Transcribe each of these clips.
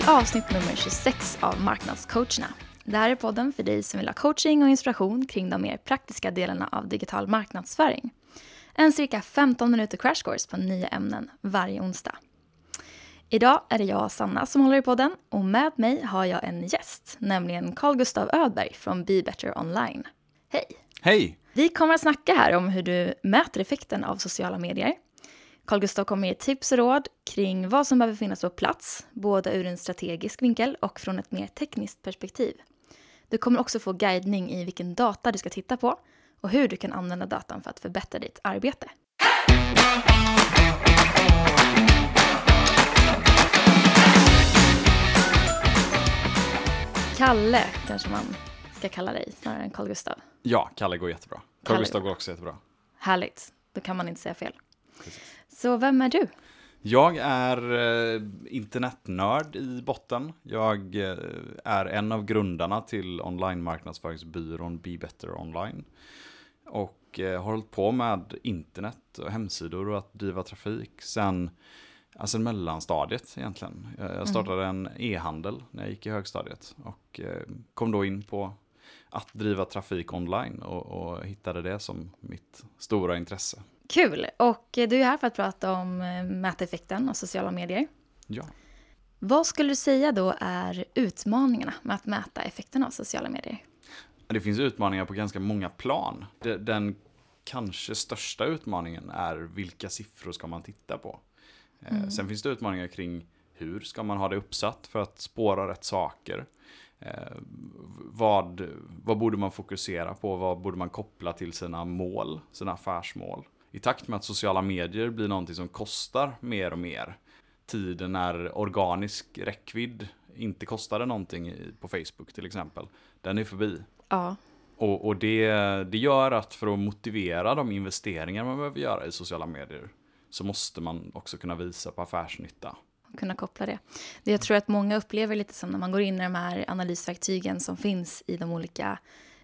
till avsnitt nummer 26 av Marknadscoacherna. Det här är podden för dig som vill ha coaching och inspiration kring de mer praktiska delarna av digital marknadsföring. En cirka 15 minuter crash course på nya ämnen varje onsdag. Idag är det jag, Sanna, som håller i podden och med mig har jag en gäst, nämligen Carl Gustav Ödberg från Be Better Online. Hej! Hej! Vi kommer att snacka här om hur du mäter effekten av sociala medier. Carl Gustav kommer ge tips och råd kring vad som behöver finnas på plats, både ur en strategisk vinkel och från ett mer tekniskt perspektiv. Du kommer också få guidning i vilken data du ska titta på och hur du kan använda datan för att förbättra ditt arbete. Kalle kanske man ska kalla dig snarare än Carl Gustav. Ja, Kalle går jättebra. Carl Kalle. Gustav går också jättebra. Härligt, då kan man inte säga fel. Så vem är du? Jag är eh, internetnörd i botten. Jag eh, är en av grundarna till online-marknadsföringsbyrån Be Better Online. Och eh, har hållit på med internet och hemsidor och att driva trafik sen alltså mellanstadiet egentligen. Jag jag startade en e-handel när jag gick i högstadiet och eh, kom då in på att driva trafik online och, och hittade det som mitt stora intresse. Kul! Och du är här för att prata om eh, mäteffekten och sociala medier. Ja. Vad skulle du säga då är utmaningarna med att mäta effekten av sociala medier? Det finns utmaningar på ganska många plan. De- Den kanske största utmaningen är vilka siffror ska man titta på. Eh, Sen finns det utmaningar kring hur ska man ha det uppsatt för att spåra rätt saker. Eh, vad, vad borde man fokusera på? Vad borde man koppla till sina mål, sina affärsmål? I takt med att sociala medier blir någonting som kostar mer och mer, tiden när organisk räckvidd inte kostade någonting på Facebook till exempel, den är förbi. Ja, Och, och det, det gör att för att motivera de investeringar man behöver göra i sociala medier så måste man också kunna visa på affärsnytta. kunna koppla det. det. Jag tror att många upplever lite som när man går in i de här analysverktygen som finns i de olika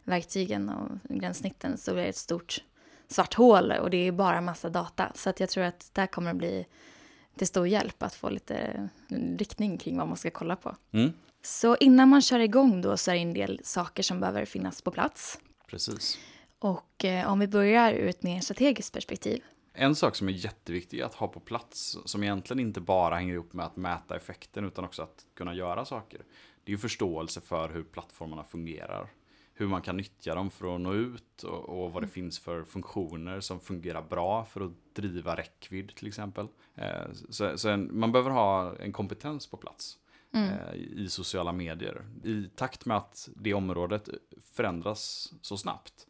verktygen och gränssnitten så är det ett stort svart hål och det är bara massa data. Så att jag tror att där kommer det bli till stor hjälp att få lite riktning kring vad man ska kolla på. Mm, Så innan man kör igång då så är det en del saker som behöver finnas på plats. precis. Och eh, om vi börjar ur ett mer strategiskt perspektiv. En sak som är jätteviktig att ha på plats, som egentligen inte bara hänger ihop med att mäta effekten utan också att kunna göra saker. Det är ju förståelse för hur plattformarna fungerar. Hur man kan nyttja dem för att nå ut och, och vad det finns för funktioner som fungerar bra för att driva räckvidd till exempel. Eh, Så, så en, man behöver ha en kompetens på plats eh, i sociala medier. I takt med att det området förändras så snabbt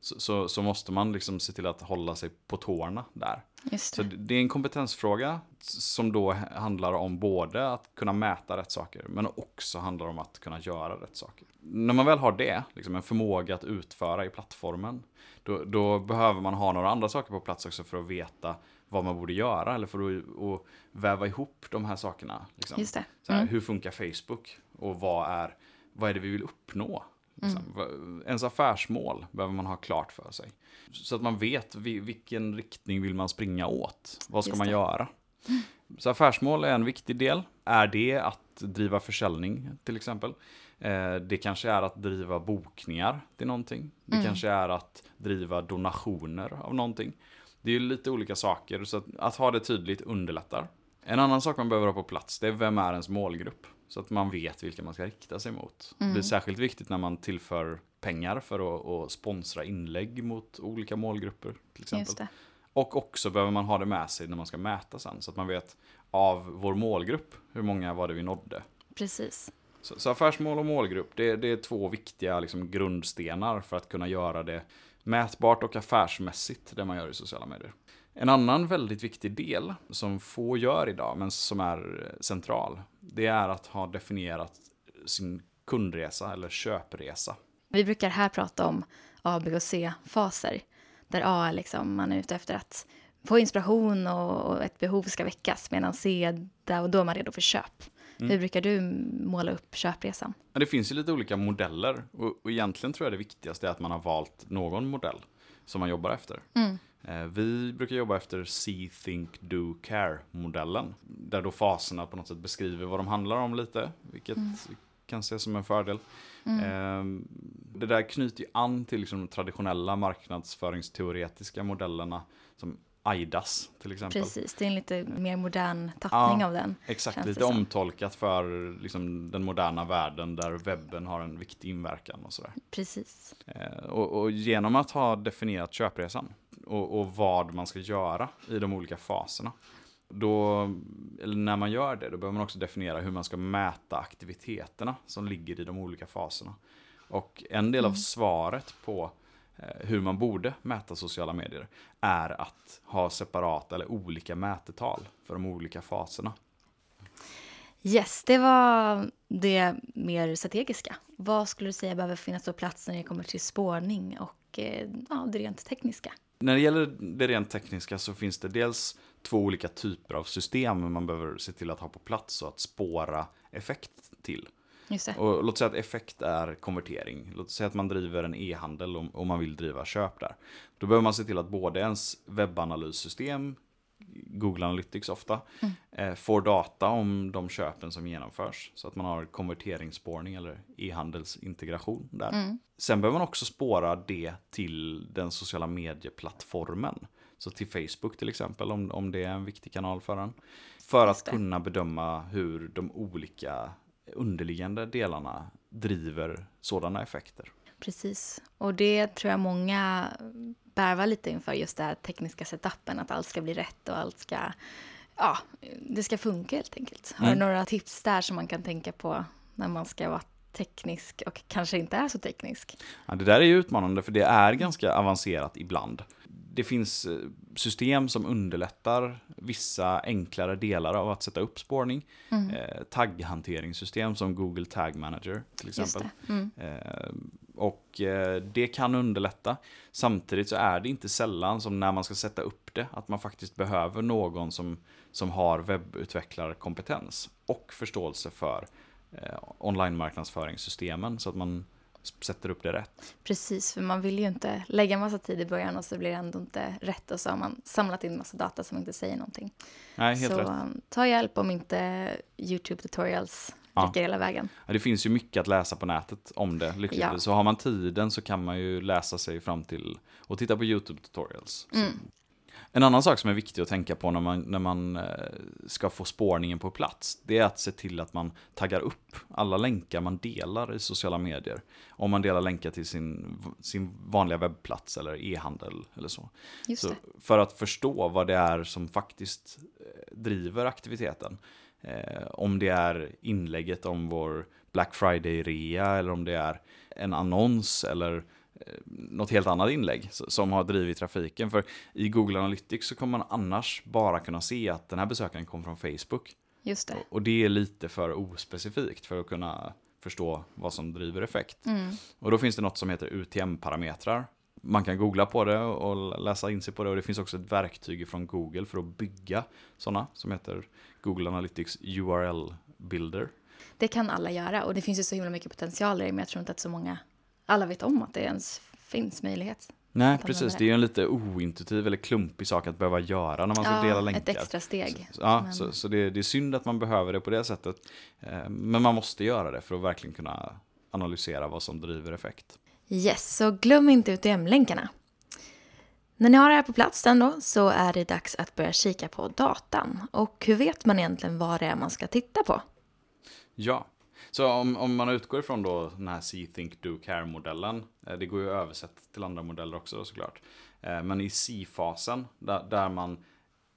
så, så, så måste man liksom se till att hålla sig på tårna där. Just Så det. det det är en kompetensfråga som då handlar om både att kunna mäta rätt saker, men också handlar om att kunna göra rätt saker. När man väl har det, liksom en förmåga att utföra i plattformen, då, då behöver man ha några andra saker på plats också för att veta vad man borde göra, eller för att och väva ihop de här sakerna. Liksom. Just det. Så här, Mm. Hur funkar Facebook? Och vad är, vad är det vi vill uppnå? Liksom. Vad- Ens affärsmål behöver man ha klart för sig. Så att man vet vi- vilken riktning vill man springa åt. Vad ska Just man det. göra? Så affärsmål är en viktig del. Är det att driva försäljning till exempel? Eh, Det kanske är att driva bokningar till någonting. Det Mm. kanske är att driva donationer av någonting. Det är ju lite olika saker, så att, att ha det tydligt underlättar. En annan sak man behöver ha på plats, det är vem är ens målgrupp? Så att man vet vilka man ska rikta sig mot. Det är särskilt viktigt när man tillför pengar för att, att sponsra inlägg mot olika målgrupper. Till exempel. Och också behöver man ha det med sig när man ska mäta sen. Så att man vet av vår målgrupp, hur många var det vi nådde? Precis. Så, så affärsmål och målgrupp, det, det är två viktiga liksom, grundstenar för att kunna göra det mätbart och affärsmässigt, det man gör i sociala medier. En annan väldigt viktig del som få gör idag, men som är central, det är att ha definierat sin kundresa eller köpresa. Vi brukar här prata om A, B och C-faser. Där A är liksom man är ute efter att få inspiration och ett behov ska väckas. Medan C, där och då är man redo för köp. Hur brukar du måla upp köpresan? Det finns ju lite olika modeller och, och egentligen tror jag det viktigaste är att man har valt någon modell som man jobbar efter. Eh, vi brukar jobba efter See, Think, Do, Care-modellen. Där då faserna på något sätt beskriver vad de handlar om lite, vilket mm. kan ses som en fördel. Mm. Det där knyter ju an till liksom de traditionella marknadsföringsteoretiska modellerna som AIDAS till exempel. Precis, det är en lite mer modern tappning ja, av den. Exakt, lite omtolkat för liksom, den moderna världen där webben har en viktig inverkan och sådär. Precis. Eh, och, och, genom att ha definierat köpresan och, och, vad man ska göra i de olika faserna. Då, eller när man gör det, då behöver man också definiera hur man ska mäta aktiviteterna som ligger i de olika faserna. Och en del mm. av svaret på hur man borde mäta sociala medier är att ha separata eller olika mätetal för de olika faserna. Yes, det var det mer strategiska. Vad skulle du säga behöver finnas på plats när det kommer till spårning och eh, ja, det rent tekniska? När det gäller det rent tekniska så finns det dels två olika typer av system man behöver se till att ha på plats och att spåra effekt till. Och låt säga att effekt är konvertering. Låt säga att man driver en e-handel och, man vill driva köp där. Då behöver man se till att både ens webbanalyssystem, Google Analytics ofta, mm. eh, får data om de köpen som genomförs. Så att man har konverteringsspårning eller e-handelsintegration där. Mm. Sen behöver man också spåra det till den sociala medieplattformen. Så till Facebook till exempel, om, om det är en viktig kanal för en. För att kunna bedöma hur de olika underliggande delarna driver sådana effekter. Precis, och det tror jag många bärvar lite inför just den tekniska setupen, att allt ska bli rätt och allt ska, ja, det ska funka helt enkelt. Har mm. du några tips där som man kan tänka på när man ska vara teknisk och kanske inte är så teknisk? Ja, det där är ju utmanande för det är ganska avancerat ibland det finns eh, system som underlättar vissa enklare delar av att sätta upp spårning. Mm. Eh, tagghanteringssystem som Google Tag Manager till exempel. Det. Mm. Eh, och eh, det kan underlätta. Samtidigt så är det inte sällan som när man ska sätta upp det att man faktiskt behöver någon som, som har webbutvecklarkompetens och förståelse för eh, online-marknadsföringssystemen så att man sätter upp det rätt. Precis, för man vill ju inte lägga massa tid i början och så blir det ändå inte rätt och så har man samlat in massa data som inte säger någonting. Nej, helt så rätt. Um, ta hjälp om inte YouTube tutorials ja. räcker hela vägen. Ja, det finns ju mycket att läsa på nätet om det, lyckligtvis. Ja. Så har man tiden så kan man ju läsa sig fram till och titta på YouTube tutorials. Mm. En annan sak som är viktig att tänka på när man, när man eh, ska få spårningen på plats, det är att se till att man taggar upp alla länkar man delar i sociala medier. Om man delar länkar till sin, sin vanliga webbplats eller e-handel eller så. så. För att förstå vad det är som faktiskt eh, driver aktiviteten. Eh, om det är inlägget om vår Black Friday-rea eller om det är en annons eller något helt annat inlägg som har drivit trafiken. För i Google Analytics så kommer man annars bara kunna se att den här besökaren kom från Facebook. Just det. Och det är lite för ospecifikt för att kunna förstå vad som driver effekt. Mm. Och då finns det något som heter UTM-parametrar. Man kan googla på det och läsa in sig på det och det finns också ett verktyg från Google för att bygga sådana som heter Google Analytics URL Builder. Det kan alla göra och det finns ju så himla mycket potential i det men jag tror inte att så många alla vet om att det ens finns möjlighet. Nej, precis. Det. det är ju en lite ointuitiv eller klumpig sak att behöva göra när man ska ja, dela länkar. ett extra steg. Så, ja, men... så, så det, det, är synd att man behöver det på det sättet. Eh, men man måste göra det för att verkligen kunna analysera vad som driver effekt. Yes, så glöm inte UTM-länkarna. När ni har det här på plats sen då så är det dags att börja kika på datan. Och hur vet man egentligen vad det är man ska titta på? Ja, så om, om man utgår ifrån då den här See, Think, Do, Care-modellen, eh, det går ju att översätta till andra modeller också såklart. Eh, men i See-fasen, där, där man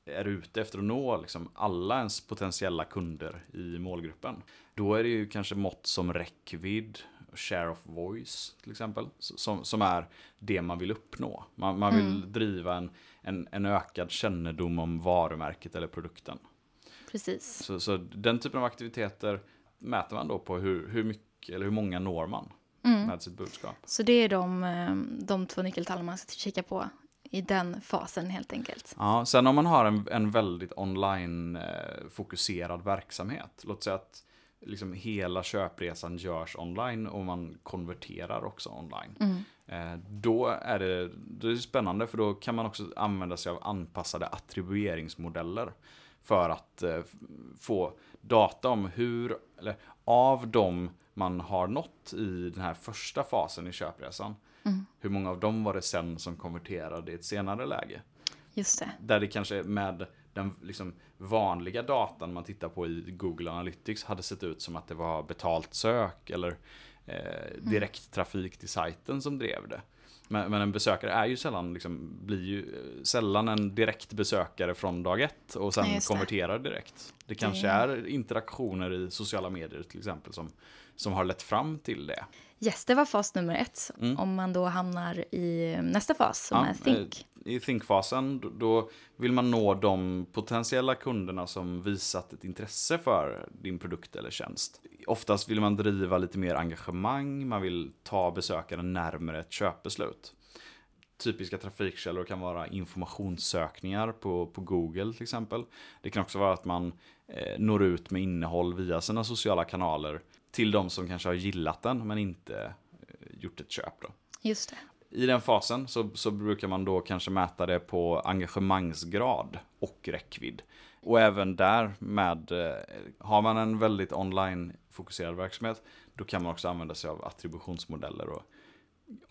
är ute efter att nå liksom alla ens potentiella kunder i målgruppen. Då är det ju kanske mått som räckvidd, share of voice till exempel, som, som är det man vill uppnå. Man, man vill mm. driva en, en, en ökad kännedom om varumärket eller produkten. Precis. Så, så den typen av aktiviteter mäter man då på hur, hur mycket eller hur många når man mm. med sitt budskap. Så det är de, eh, de två nyckeltal man ska kika på i den fasen helt enkelt. Ja, sen om man har en, en väldigt online-fokuserad verksamhet, låt säga att liksom hela köpresan görs online och man konverterar också online. Mm. Eh, då är det, det är spännande för då kan man också använda sig av anpassade attribueringsmodeller. För att eh, få data om hur, eller av dem man har nått i den här första fasen i köpresan. Mm. Hur många av dem var det sen som konverterade i ett senare läge? Just det. Där det kanske med den liksom vanliga datan man tittar på i Google Analytics hade sett ut som att det var betalt sök eller eh, direkttrafik till sajten som drev det. Men, men en besökare är ju sällan, liksom, blir ju eh, sällan en direkt besökare från dag ett och sen Nej, konverterar direkt. Det kanske Det- är interaktioner i sociala medier till exempel som, som har lett fram till det. Yes, det var fas nummer ett. Mm. Om man då hamnar i nästa fas som är think. eh, I think-fasen, då vill man nå de potentiella kunderna som visat ett intresse för din produkt eller tjänst. Oftast vill man driva lite mer engagemang, man vill ta besökaren närmare ett köpbeslut. Typiska trafikkällor kan vara informationssökningar på, på Google till exempel. Det kan också vara att man eh, når ut med innehåll via sina sociala kanaler till de som kanske har gillat den men inte eh, gjort ett köp. Då. Just det. I den fasen så, så brukar man då kanske mäta det på engagemangsgrad och räckvidd. Och även där med, eh, har man en väldigt online-fokuserad verksamhet, då kan man också använda sig av attributionsmodeller och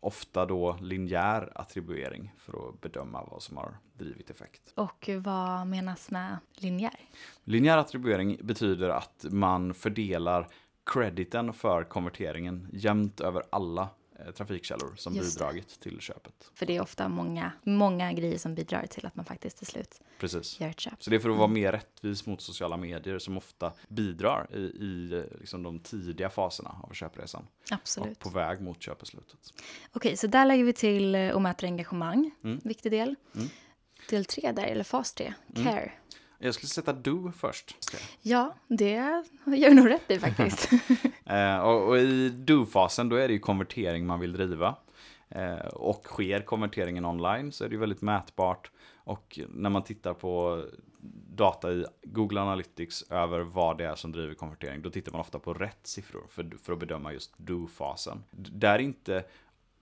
ofta då linjär attribuering för att bedöma vad som har drivit effekt. Och vad menas med linjär? Linjär attribuering betyder att man fördelar crediten för konverteringen jämnt över alla trafikkällor som Just det. bidragit till köpet. För det är ofta många, många grejer som bidrar till att man faktiskt till slut Precis. gör ett köp. Så det är för att vara mer rättvis mot sociala medier som ofta bidrar i, i eh, liksom de tidiga faserna av köpresan. Och Absolut. på väg mot köpbeslutet. Okej, så där lägger vi till eh, och mäter engagemang. Mm. Viktig del. Mm. Del tre där, eller fas tre, Mm. Jag skulle sätta do först. Ja, det gör nog rätt i faktiskt. Eh, och, och i do-fasen då är det ju konvertering man vill driva. Eh, och sker konverteringen online så är det ju väldigt mätbart. Och när man tittar på data i Google Analytics över vad det är som driver konvertering, då tittar man ofta på rätt siffror för, för att bedöma just do-fasen. Där är inte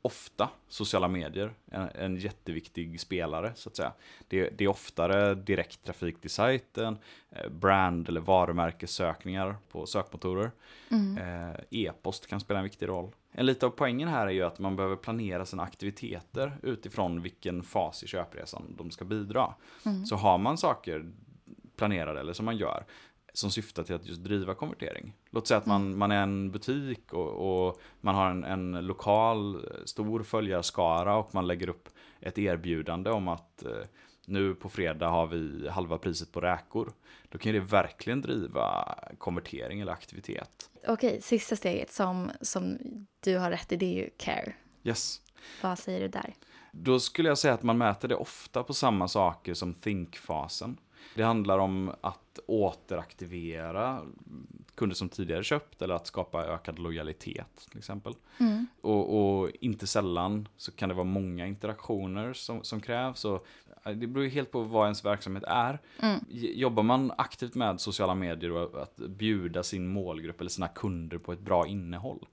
ofta sociala medier en, en jätteviktig spelare så att säga. Det, det är oftare direkt trafik till sajten, eh, brand eller varumärkessökningar på sökmotorer. Mm. Eh, E-post kan spela en viktig roll. En lite av poängen här är ju att man behöver planera sina aktiviteter utifrån vilken fas i köpresan de ska bidra. Mm. Så har man saker planerade eller som man gör som syftar till att just driva konvertering. Låt säga att man, man är en butik och, och man har en, en lokal eh, stor följarskara och man lägger upp ett erbjudande om att eh, nu på fredag har vi halva priset på räkor. Då kan det verkligen driva konvertering eller aktivitet. Okej, sista steget som, som du har rätt i, det är ju care. Yes. Vad säger du där? Då skulle jag säga att man mäter det ofta på samma saker som think-fasen. Det handlar om att återaktivera kunder som tidigare köpt eller att skapa ökad lojalitet till exempel. Mm. Och, och inte sällan så kan det vara många interaktioner som, som krävs. Och eh, det beror ju helt på vad ens verksamhet är. Mm. Jobbar man aktivt med sociala medier och att bjuda sin målgrupp eller sina kunder på ett bra innehåll.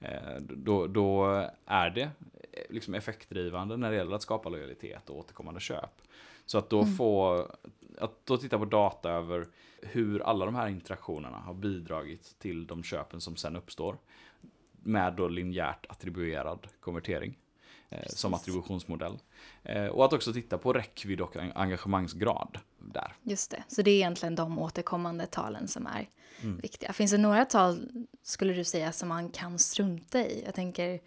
eh, Då, då är det eh, liksom effektdrivande när det gäller att skapa lojalitet och återkommande köp. Så att då Mm. få, att då titta på data över hur alla de här interaktionerna har bidragit till de köpen som sen uppstår. Med då linjärt attribuerad konvertering. Eh, som attributionsmodell. Eh, och att också titta på räckvidd och en- engagemangsgrad där. Just det, så det är egentligen de återkommande talen som är Mm. viktiga. Finns det några tal, skulle du säga, som man kan strunta i? Jag tänker,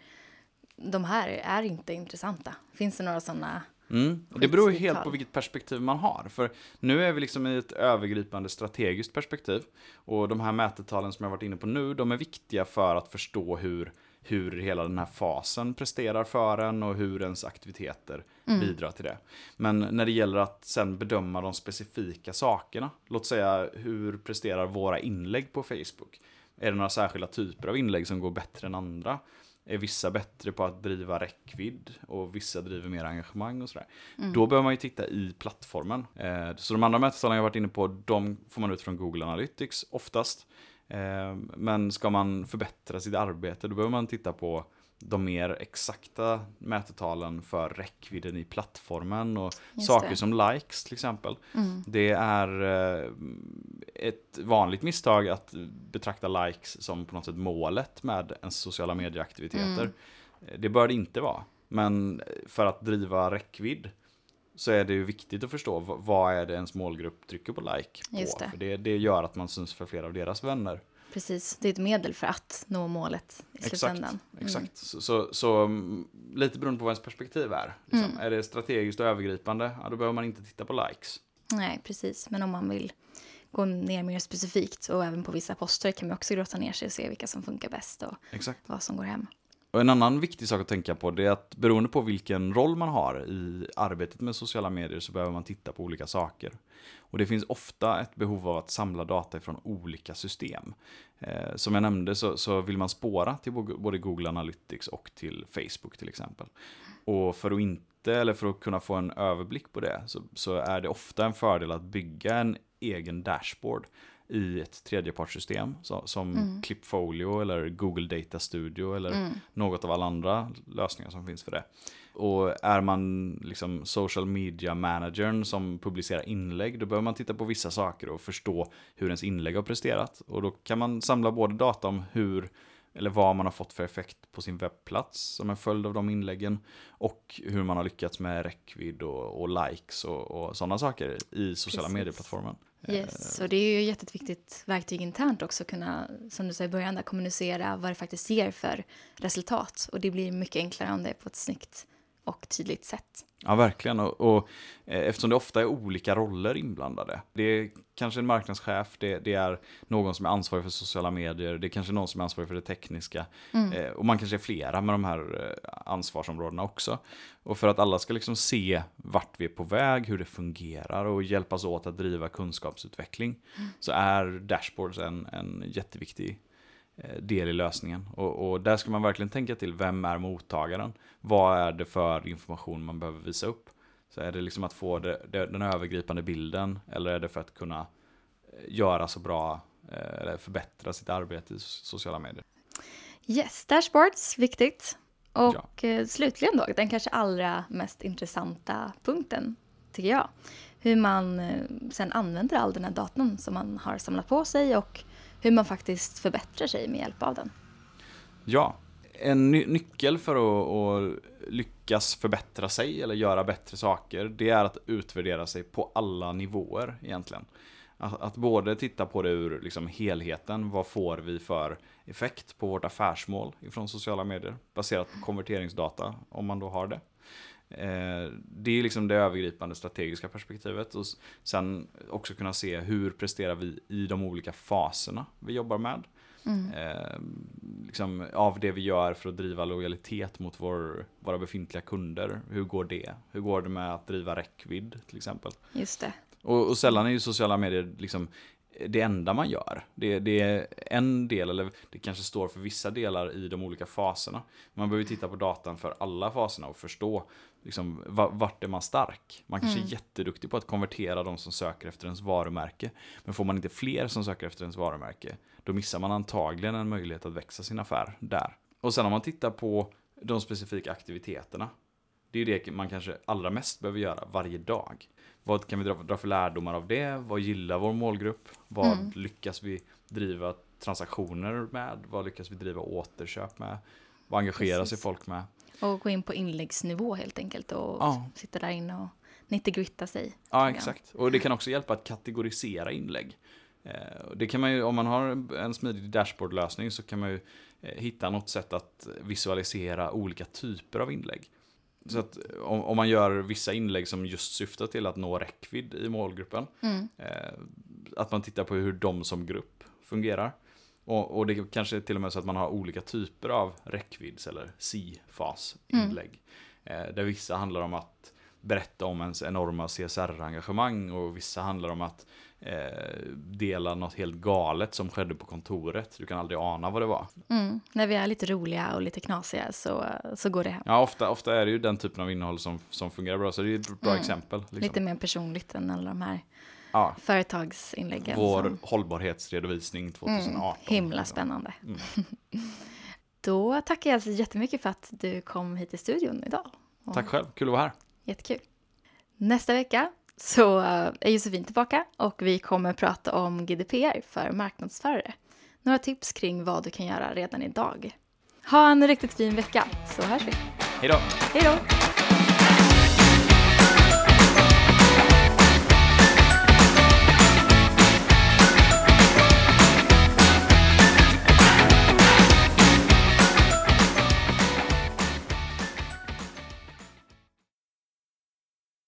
de här är inte intressanta. Finns det några sådana? Mm. och Det beror ju helt på vilket perspektiv man har. För nu är vi liksom i ett övergripande strategiskt perspektiv. Och de här mätetalen som jag varit inne på nu, de är viktiga för att förstå hur, hur hela den här fasen presterar för en och hur ens aktiviteter Mm. bidrar till det. Men när det gäller att sen bedöma de specifika sakerna, låt säga hur presterar våra inlägg på Facebook? Är det några särskilda typer av inlägg som går bättre än andra? Är vissa bättre på att driva räckvidd och vissa driver mer engagemang och sådär. Mm. Då behöver man ju titta i plattformen. Eh, så de andra mätetalen jag varit inne på, de får man ut från Google Analytics oftast. Eh, men ska man förbättra sitt arbete då behöver man titta på de mer exakta mätetalen för räckvidden i plattformen och Just saker det. som likes till exempel. Mm. Det är eh, ett vanligt misstag att betrakta likes som på något sätt målet med ens sociala medieaktiviteter. Mm. Det bör det inte vara. Men för att driva räckvidd så är det ju viktigt att förstå vad är det ens målgrupp trycker på like på. Just det. För det, det gör att man syns för flera av deras vänner. Precis, det är ett medel för att nå målet i Exakt, slutändan. Exakt. Så, så, så mm, lite beroende på vad ens perspektiv är. Liksom. Mm. Är det strategiskt och övergripande, ja, då behöver man inte titta på likes. Nej, precis. Men om man vill gå ner mer specifikt och även på vissa poster kan man också grotta ner sig och se vilka som funkar bäst och Exakt. vad som går hem. Och en annan viktig sak att tänka på det är att beroende på vilken roll man har i arbetet med sociala medier så behöver man titta på olika saker. Och det finns ofta ett behov av att samla data från olika system. Eh, som jag nämnde så, så vill man spåra till både Google Analytics och till Facebook till exempel. Och för att inte, eller för att kunna få en överblick på det, så, så är det ofta en fördel att bygga en egen dashboard i ett tredjepartssystem så, som Mm. Clipfolio eller Google Data Studio eller Mm. något av alla andra lösningar som finns för det. Och är man liksom social media managern som publicerar inlägg, då behöver man titta på vissa saker och förstå hur ens inlägg har presterat. Och då kan man samla både data om hur eller vad man har fått för effekt på sin webbplats som en följd av de inläggen och hur man har lyckats med räckvidd och, och likes och, och sådana saker i sociala medieplattformen. Yes, och det är ju ett jätteviktigt verktyg internt också kunna, som du sa i början, där, kommunicera vad det faktiskt ger för resultat. Och det blir mycket enklare om det är på ett snyggt och tydligt sätt. Ja, verkligen. Och, och eh, eftersom det ofta är olika roller inblandade. Det är kanske en marknadschef, det, det är någon som är ansvarig för sociala medier, det är kanske någon som är ansvarig för det tekniska. Mm. Eh, och man kanske är flera med de här eh, ansvarsområdena också. Och för att alla ska liksom se vart vi är på väg, hur det fungerar och hjälpas åt att driva kunskapsutveckling så är dashboards en, en jätteviktig del i lösningen. Och, och där ska man verkligen tänka till, vem är mottagaren? Vad är det för information man behöver visa upp? Så är det liksom att få det, det, den övergripande bilden eller är det för att kunna eh, göra så bra eh, eller förbättra sitt arbete i sociala medier? Yes, dashboards, viktigt. Och eh, slutligen då, den kanske allra mest intressanta punkten, tycker jag. Hur man eh, sen använder all den här datan som man har samlat på sig och hur man faktiskt förbättrar sig med hjälp av den. Ja, en ny- nyckel för att, att lyckas förbättra sig eller göra bättre saker, det är att utvärdera sig på alla nivåer egentligen. Att, att både titta på det ur liksom helheten, vad får vi för effekt på vårt affärsmål ifrån sociala medier, baserat på konverteringsdata, om man då har det. Eh, Det är liksom det övergripande strategiska perspektivet och sen också kunna se hur presterar vi i de olika faserna vi jobbar med Mm. eh, liksom, av det vi gör för att driva lojalitet mot vår, våra befintliga kunder. Hur går det? Hur går det med att driva räckvidd till exempel? Just det. Och, och sällan är ju sociala medier liksom det enda man gör. Det, det är en del, eller det kanske står för vissa delar i de olika faserna. Man behöver titta på datan för alla faserna och förstå liksom, va- vart är man stark. Man kanske Mm. är jätteduktig på att konvertera de som söker efter ens varumärke. Men får man inte fler som söker efter ens varumärke, då missar man antagligen en möjlighet att växa sin affär där. Och sen om man tittar på de specifika aktiviteterna, det är det man kanske allra mest behöver göra varje dag. Vad kan vi dra, dra för lärdomar av det? Vad gillar vår målgrupp? Vad Mm. lyckas vi driva transaktioner med? Vad lyckas vi driva återköp med? Vad engagerar sig Precis. folk med? Och gå in på inläggsnivå helt enkelt och Ja. sitta där inne och nitty-gritta sig. Ja, exakt. Och det kan också hjälpa att kategorisera inlägg. Eh, Det kan man ju, om man har en smidig dashboardlösning så kan man ju eh, hitta något sätt att visualisera olika typer av inlägg. Så att om, om man gör vissa inlägg som just syftar till att nå räckvidd i målgruppen, Mm. eh, att man tittar på hur de som grupp fungerar. Och, och det kanske är till och med så att man har olika typer av räckvidds eller C-fas-inlägg. Eh, där vissa handlar om att berätta om ens enorma CSR-engagemang och vissa handlar om att eh, dela något helt galet som skedde på kontoret. Du kan aldrig ana vad det var. Mm. När vi är lite roliga och lite knasiga så, så går det hem. Ja, ofta, ofta är det ju den typen av innehåll som, som fungerar bra, så det är ett bra Mm. exempel. Liksom. Lite mer personligt än alla de här Ja, företagsinläggen. vår som- hållbarhetsredovisning 2018. Mm, himla spännande. Då tackar jag så jättemycket för att du kom hit till studion idag. Och Tack själv, kul att vara här. Jättekul. Nästa vecka så är Josefin tillbaka och vi kommer prata om GDPR för marknadsförare. Några tips kring vad du kan göra redan idag. Ha en riktigt fin vecka så hörs vi. Hej då! Hej då!